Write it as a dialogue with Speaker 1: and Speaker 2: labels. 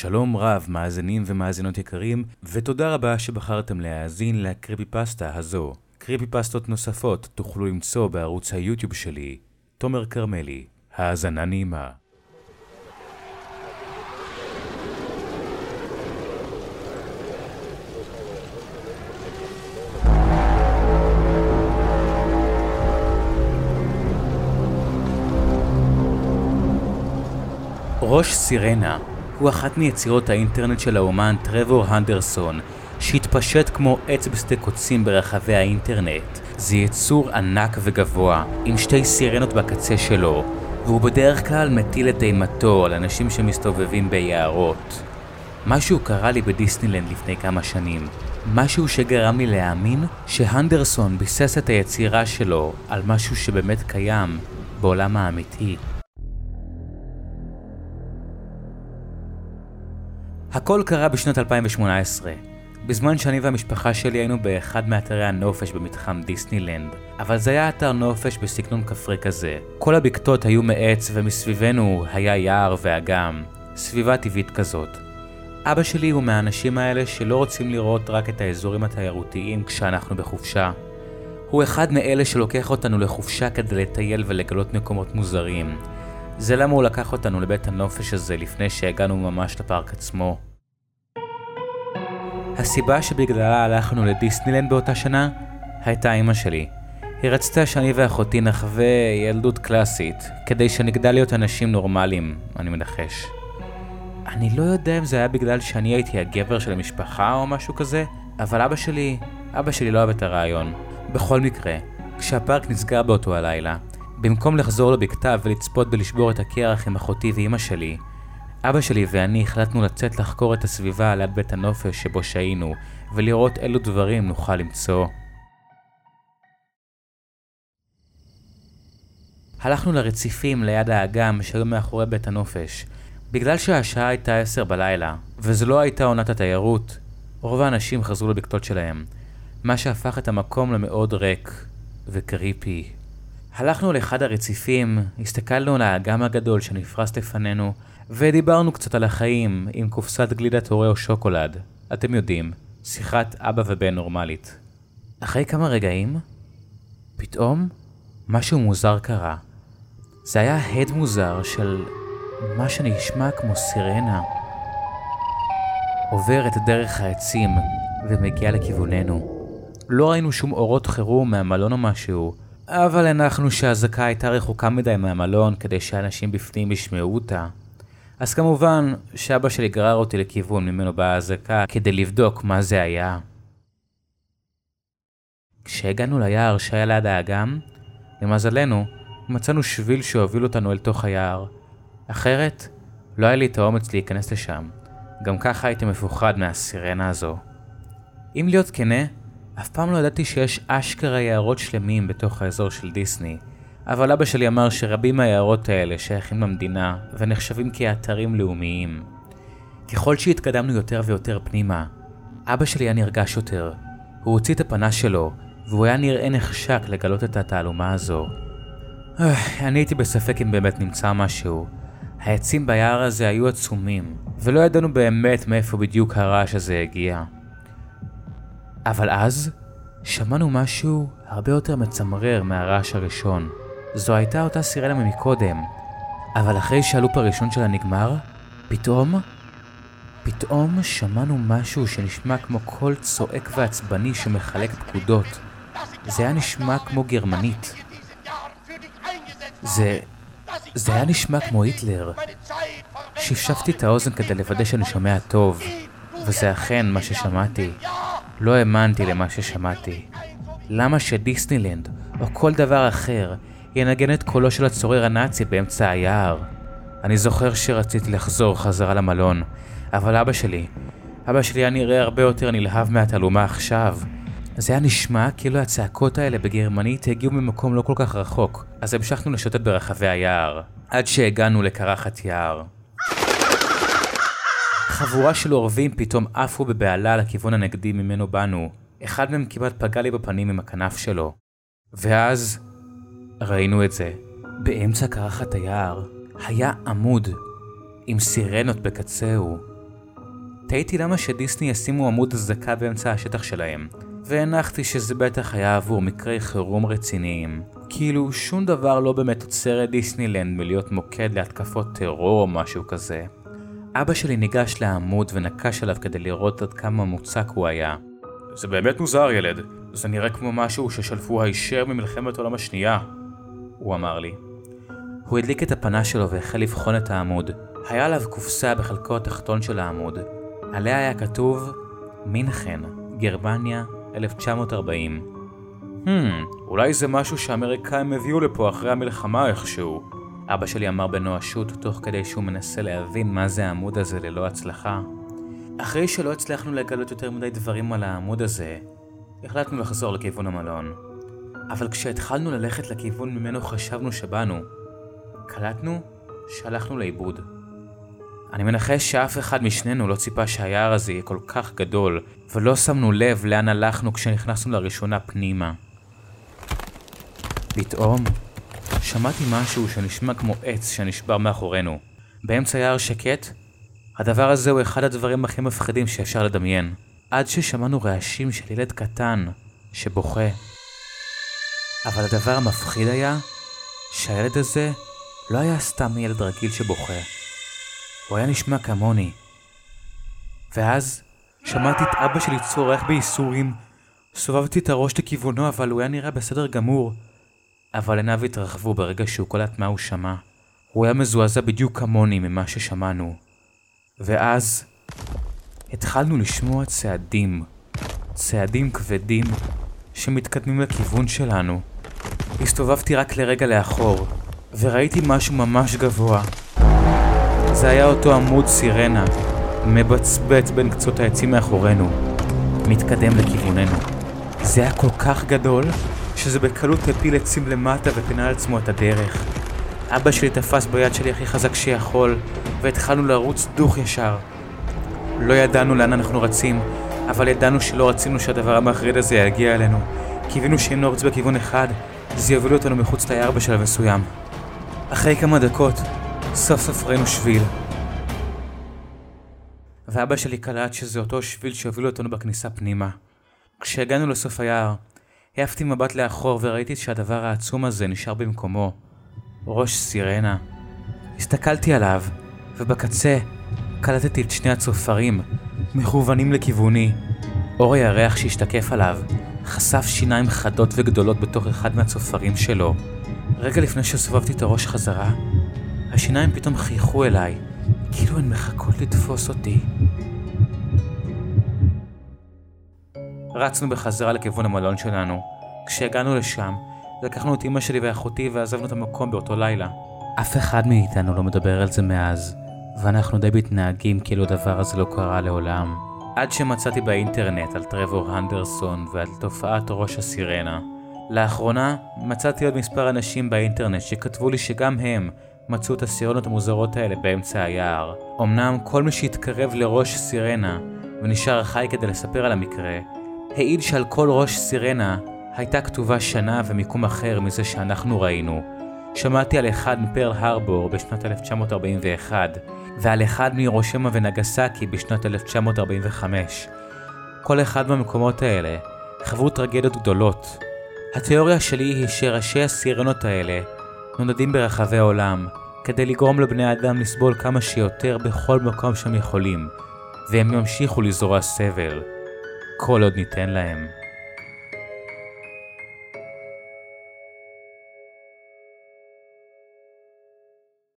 Speaker 1: שלום רב, מאזינים ומאזינות יקרים, ותודה רבה שבחרתם להאזין לקריפי פסטה הזו. קריפי פסטות נוספות תוכלו למצוא בערוץ היוטיוב שלי, תומר כרמלי. האזנה נעימה. ראש סירנה הוא אחת מיצירות האינטרנט של האומן טרוור הנדרסון, שהתפשט כמו עץ בשדה קוצים ברחבי האינטרנט. זה יצור ענק וגבוה, עם שתי סירנות בקצה שלו, והוא בדרך כלל מטיל את אימתו על אנשים שמסתובבים ביערות. משהו קרה לי בדיסנילנד לפני כמה שנים. משהו שגרם לי להאמין שהנדרסון ביסס את היצירה שלו על משהו שבאמת קיים בעולם האמיתי. הכל קרה בשנת 2018, בזמן שאני והמשפחה שלי היינו באחד מאתרי הנופש במתחם דיסנילנד, אבל זה היה אתר נופש בסגנון כפרי כזה. כל הבקתות היו מעץ ומסביבנו היה יער ואגם, סביבה טבעית כזאת. אבא שלי הוא מהאנשים האלה שלא רוצים לראות רק את האזורים התיירותיים כשאנחנו בחופשה. הוא אחד מאלה שלוקח אותנו לחופשה כדי לטייל ולגלות מקומות מוזרים. זה למה הוא לקח אותנו לבית הנופש הזה לפני שהגענו ממש לפארק עצמו. הסיבה שבגללה הלכנו לדיסנילנד באותה שנה הייתה אמא שלי. היא רצתה שאני ואחותי נחווה ילדות קלאסית, כדי שנגדל להיות אנשים נורמליים, אני מנחש. אני לא יודע אם זה היה בגלל שאני הייתי הגבר של המשפחה או משהו כזה, אבל אבא שלי, אבא שלי לא אוהב את הרעיון. בכל מקרה, כשהפארק נסגר באותו הלילה, במקום לחזור לבקתה ולצפות ולשבור את הקרח עם אחותי ואימא שלי, אבא שלי ואני החלטנו לצאת לחקור את הסביבה ליד בית הנופש שבו שהיינו, ולראות אילו דברים נוכל למצוא. הלכנו לרציפים ליד האגם שהיו מאחורי בית הנופש. בגלל שהשעה הייתה עשר בלילה, וזו לא הייתה עונת התיירות, רוב האנשים חזרו לבקתות שלהם, מה שהפך את המקום למאוד ריק וקריפי. הלכנו לאחד הרציפים, הסתכלנו על האגם הגדול שנפרס לפנינו, ודיברנו קצת על החיים עם קופסת גלידת הורה או שוקולד. אתם יודעים, שיחת אבא ובן נורמלית. אחרי כמה רגעים, פתאום משהו מוזר קרה. זה היה הד מוזר של מה שנשמע כמו סירנה. עוברת דרך העצים ומגיעה לכיווננו. לא ראינו שום אורות חירום מהמלון או משהו, אבל הנחנו שהאזעקה הייתה רחוקה מדי מהמלון כדי שאנשים בפנים ישמעו אותה. אז כמובן שאבא שלי גרר אותי לכיוון ממנו באה האזעקה כדי לבדוק מה זה היה. כשהגענו ליער שהיה ליד האגם, למזלנו, מצאנו שביל שהוביל אותנו אל תוך היער. אחרת, לא היה לי את האומץ להיכנס לשם. גם ככה הייתי מפוחד מהסירנה הזו. אם להיות כנה, אף פעם לא ידעתי שיש אשכרה יערות שלמים בתוך האזור של דיסני, אבל אבא שלי אמר שרבים מהיערות האלה שייכים למדינה ונחשבים כאתרים לאומיים. ככל שהתקדמנו יותר ויותר פנימה, אבא שלי היה נרגש יותר. הוא הוציא את הפנס שלו, והוא היה נראה נחשק לגלות את התעלומה הזו. אני הייתי בספק אם באמת נמצא משהו. העצים ביער הזה היו עצומים, ולא ידענו באמת מאיפה בדיוק הרעש הזה הגיע. אבל אז שמענו משהו הרבה יותר מצמרר מהרעש הראשון. זו הייתה אותה סירנה ממקודם, אבל אחרי שהלופ הראשון שלה נגמר, פתאום, פתאום שמענו משהו שנשמע כמו קול צועק ועצבני שמחלק פקודות. זה היה נשמע כמו גרמנית. זה... זה היה נשמע כמו היטלר. שפשפתי את האוזן כדי לוודא שאני שומע טוב, וזה אכן מה ששמעתי. לא האמנתי למה ששמעתי. למה שדיסנילנד, או כל דבר אחר, ינגן את קולו של הצורר הנאצי באמצע היער? אני זוכר שרציתי לחזור חזרה למלון, אבל אבא שלי, אבא שלי היה נראה הרבה יותר נלהב מהתעלומה עכשיו. זה היה נשמע כאילו הצעקות האלה בגרמנית הגיעו ממקום לא כל כך רחוק, אז המשכנו לשוטט ברחבי היער, עד שהגענו לקרחת יער. חבורה של אורבים פתאום עפו בבהלה לכיוון הנגדי ממנו באנו. אחד מהם כמעט פגע לי בפנים עם הכנף שלו. ואז ראינו את זה. באמצע קרחת היער היה עמוד עם סירנות בקצהו. תהיתי למה שדיסני ישימו עמוד אזעקה באמצע השטח שלהם, והנחתי שזה בטח היה עבור מקרי חירום רציניים. כאילו, שום דבר לא באמת עוצר את דיסנילנד מלהיות מוקד להתקפות טרור או משהו כזה. אבא שלי ניגש לעמוד ונקש עליו כדי לראות עד כמה מוצק הוא היה. זה באמת מוזר ילד, זה נראה כמו משהו ששלפו הישר ממלחמת העולם השנייה, הוא אמר לי. הוא הדליק את הפנה שלו והחל לבחון את העמוד. היה עליו קופסה בחלקו התחתון של העמוד. עליה היה כתוב מינכן, גרמניה, 1940. Hmm, אולי זה משהו שהאמריקאים הביאו לפה אחרי המלחמה איכשהו. אבא שלי אמר בנואשות תוך כדי שהוא מנסה להבין מה זה העמוד הזה ללא הצלחה. אחרי שלא הצלחנו לגלות יותר מדי דברים על העמוד הזה, החלטנו לחזור לכיוון המלון. אבל כשהתחלנו ללכת לכיוון ממנו חשבנו שבאנו, קלטנו שהלכנו לאיבוד. אני מנחש שאף אחד משנינו לא ציפה שהיער הזה יהיה כל כך גדול, ולא שמנו לב לאן הלכנו כשנכנסנו לראשונה פנימה. פתאום, שמעתי משהו שנשמע כמו עץ שנשבר מאחורינו. באמצע יער שקט, הדבר הזה הוא אחד הדברים הכי מפחידים שאפשר לדמיין. עד ששמענו רעשים של ילד קטן שבוכה. אבל הדבר המפחיד היה שהילד הזה לא היה סתם ילד רגיל שבוכה. הוא היה נשמע כמוני. ואז שמעתי את אבא שלי צורח בייסורים. סובבתי את הראש לכיוונו אבל הוא היה נראה בסדר גמור. אבל עיניו התרחבו ברגע שהוא קולט מה הוא שמע. הוא היה מזועזע בדיוק כמוני ממה ששמענו. ואז התחלנו לשמוע צעדים, צעדים כבדים שמתקדמים לכיוון שלנו. הסתובבתי רק לרגע לאחור, וראיתי משהו ממש גבוה. זה היה אותו עמוד סירנה, מבצבץ בין קצות העצים מאחורינו, מתקדם לכיווננו. זה היה כל כך גדול, שזה בקלות הפיל עצים למטה ופינה על עצמו את הדרך. אבא שלי תפס ביד שלי הכי חזק שיכול, והתחלנו לרוץ דוך ישר. לא ידענו לאן אנחנו רצים, אבל ידענו שלא רצינו שהדבר המחריד הזה יגיע אלינו. קיווינו שאם נרוץ בכיוון אחד, זה יוביל אותנו מחוץ ליער בשלב מסוים. אחרי כמה דקות, סוף סוף ראינו שביל. ואבא שלי קלט שזה אותו שביל שהוביל אותנו בכניסה פנימה. כשהגענו לסוף היער, העפתי מבט לאחור וראיתי שהדבר העצום הזה נשאר במקומו. ראש סירנה. הסתכלתי עליו, ובקצה קלטתי את שני הצופרים, מכוונים לכיווני. אור הירח שהשתקף עליו חשף שיניים חדות וגדולות בתוך אחד מהצופרים שלו. רגע לפני שסובבתי את הראש חזרה, השיניים פתאום חייכו אליי, כאילו הן מחכות לתפוס אותי. רצנו בחזרה לכיוון המלון שלנו. כשהגענו לשם, לקחנו את אמא שלי ואחותי ועזבנו את המקום באותו לילה. אף אחד מאיתנו לא מדבר על זה מאז, ואנחנו די מתנהגים כאילו הדבר הזה לא קרה לעולם. עד שמצאתי באינטרנט על טרוור הנדרסון ועל תופעת ראש הסירנה. לאחרונה מצאתי עוד מספר אנשים באינטרנט שכתבו לי שגם הם מצאו את הסירנות המוזרות האלה באמצע היער. אמנם כל מי שהתקרב לראש סירנה ונשאר חי כדי לספר על המקרה, העיד שעל כל ראש סירנה הייתה כתובה שנה ומיקום אחר מזה שאנחנו ראינו. שמעתי על אחד מפרל הרבור בשנת 1941, ועל אחד מראשימה ונגסקי בשנת 1945. כל אחד מהמקומות האלה חברו טרגדיות גדולות. התיאוריה שלי היא שראשי הסירנות האלה נודדים ברחבי העולם, כדי לגרום לבני האדם לסבול כמה שיותר בכל מקום שהם יכולים, והם ימשיכו לזרוע סבל, כל עוד ניתן להם.